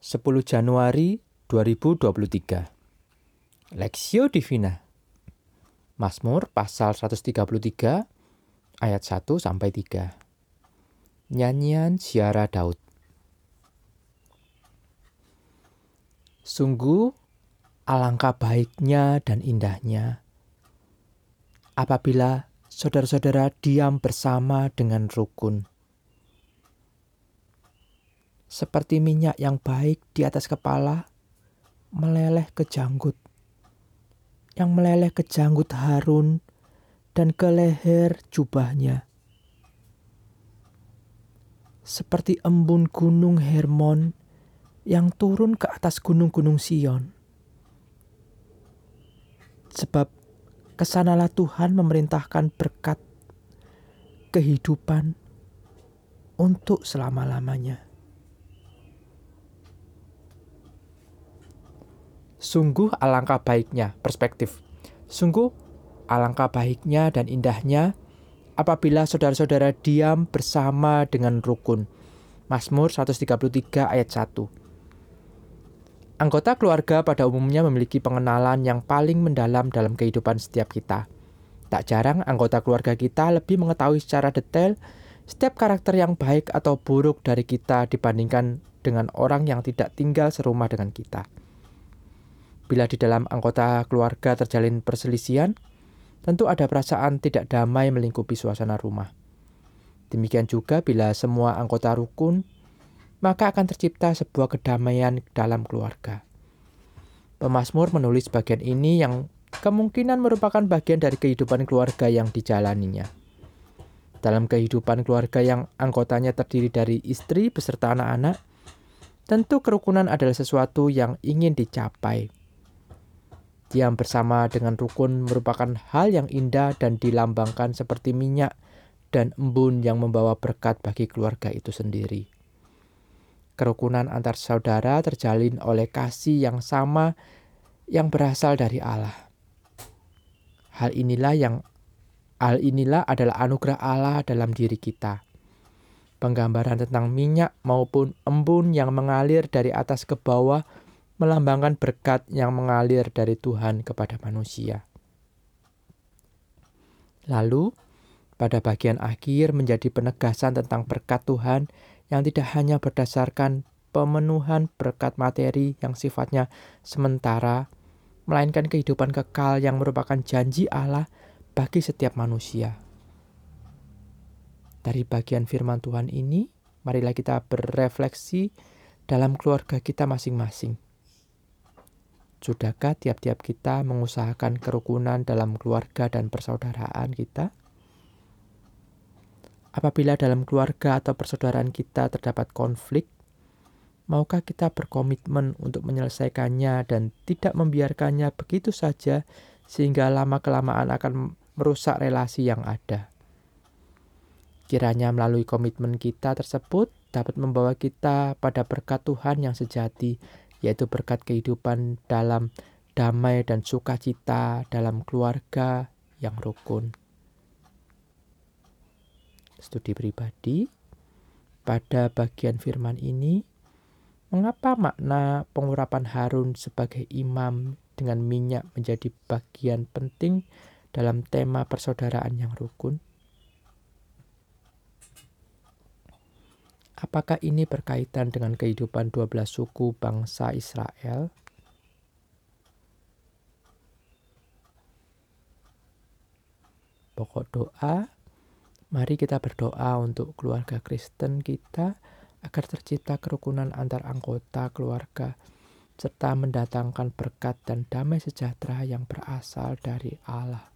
10 Januari 2023 Lexio Divina. Mazmur pasal 133 ayat 1 sampai 3 Nyanyian Siara Daud. Sungguh alangkah baiknya dan indahnya apabila saudara-saudara diam bersama dengan rukun seperti minyak yang baik di atas kepala, meleleh ke janggut. Yang meleleh ke janggut Harun dan ke leher jubahnya. Seperti embun gunung Hermon yang turun ke atas gunung-gunung Sion. Sebab ke sanalah Tuhan memerintahkan berkat kehidupan untuk selama-lamanya. Sungguh alangkah baiknya perspektif. Sungguh alangkah baiknya dan indahnya apabila saudara-saudara diam bersama dengan rukun. Mazmur 133 ayat 1. Anggota keluarga pada umumnya memiliki pengenalan yang paling mendalam dalam kehidupan setiap kita. Tak jarang anggota keluarga kita lebih mengetahui secara detail setiap karakter yang baik atau buruk dari kita dibandingkan dengan orang yang tidak tinggal serumah dengan kita. Bila di dalam anggota keluarga terjalin perselisihan, tentu ada perasaan tidak damai melingkupi suasana rumah. Demikian juga bila semua anggota rukun, maka akan tercipta sebuah kedamaian dalam keluarga. Pemasmur menulis bagian ini yang kemungkinan merupakan bagian dari kehidupan keluarga yang dijalaninya. Dalam kehidupan keluarga yang anggotanya terdiri dari istri beserta anak-anak, tentu kerukunan adalah sesuatu yang ingin dicapai Diam bersama dengan rukun merupakan hal yang indah dan dilambangkan seperti minyak dan embun yang membawa berkat bagi keluarga itu sendiri. Kerukunan antar saudara terjalin oleh kasih yang sama yang berasal dari Allah. Hal inilah yang hal inilah adalah anugerah Allah dalam diri kita. Penggambaran tentang minyak maupun embun yang mengalir dari atas ke bawah melambangkan berkat yang mengalir dari Tuhan kepada manusia. Lalu, pada bagian akhir menjadi penegasan tentang berkat Tuhan yang tidak hanya berdasarkan pemenuhan berkat materi yang sifatnya sementara, melainkan kehidupan kekal yang merupakan janji Allah bagi setiap manusia. Dari bagian firman Tuhan ini, marilah kita berefleksi dalam keluarga kita masing-masing. Sudahkah tiap-tiap kita mengusahakan kerukunan dalam keluarga dan persaudaraan kita? Apabila dalam keluarga atau persaudaraan kita terdapat konflik, maukah kita berkomitmen untuk menyelesaikannya dan tidak membiarkannya begitu saja sehingga lama-kelamaan akan merusak relasi yang ada? Kiranya melalui komitmen kita tersebut dapat membawa kita pada berkat Tuhan yang sejati yaitu berkat kehidupan dalam damai dan sukacita dalam keluarga yang rukun. Studi pribadi pada bagian firman ini, mengapa makna pengurapan Harun sebagai imam dengan minyak menjadi bagian penting dalam tema persaudaraan yang rukun? Apakah ini berkaitan dengan kehidupan 12 suku bangsa Israel? Pokok doa, mari kita berdoa untuk keluarga Kristen kita agar tercipta kerukunan antar anggota keluarga serta mendatangkan berkat dan damai sejahtera yang berasal dari Allah.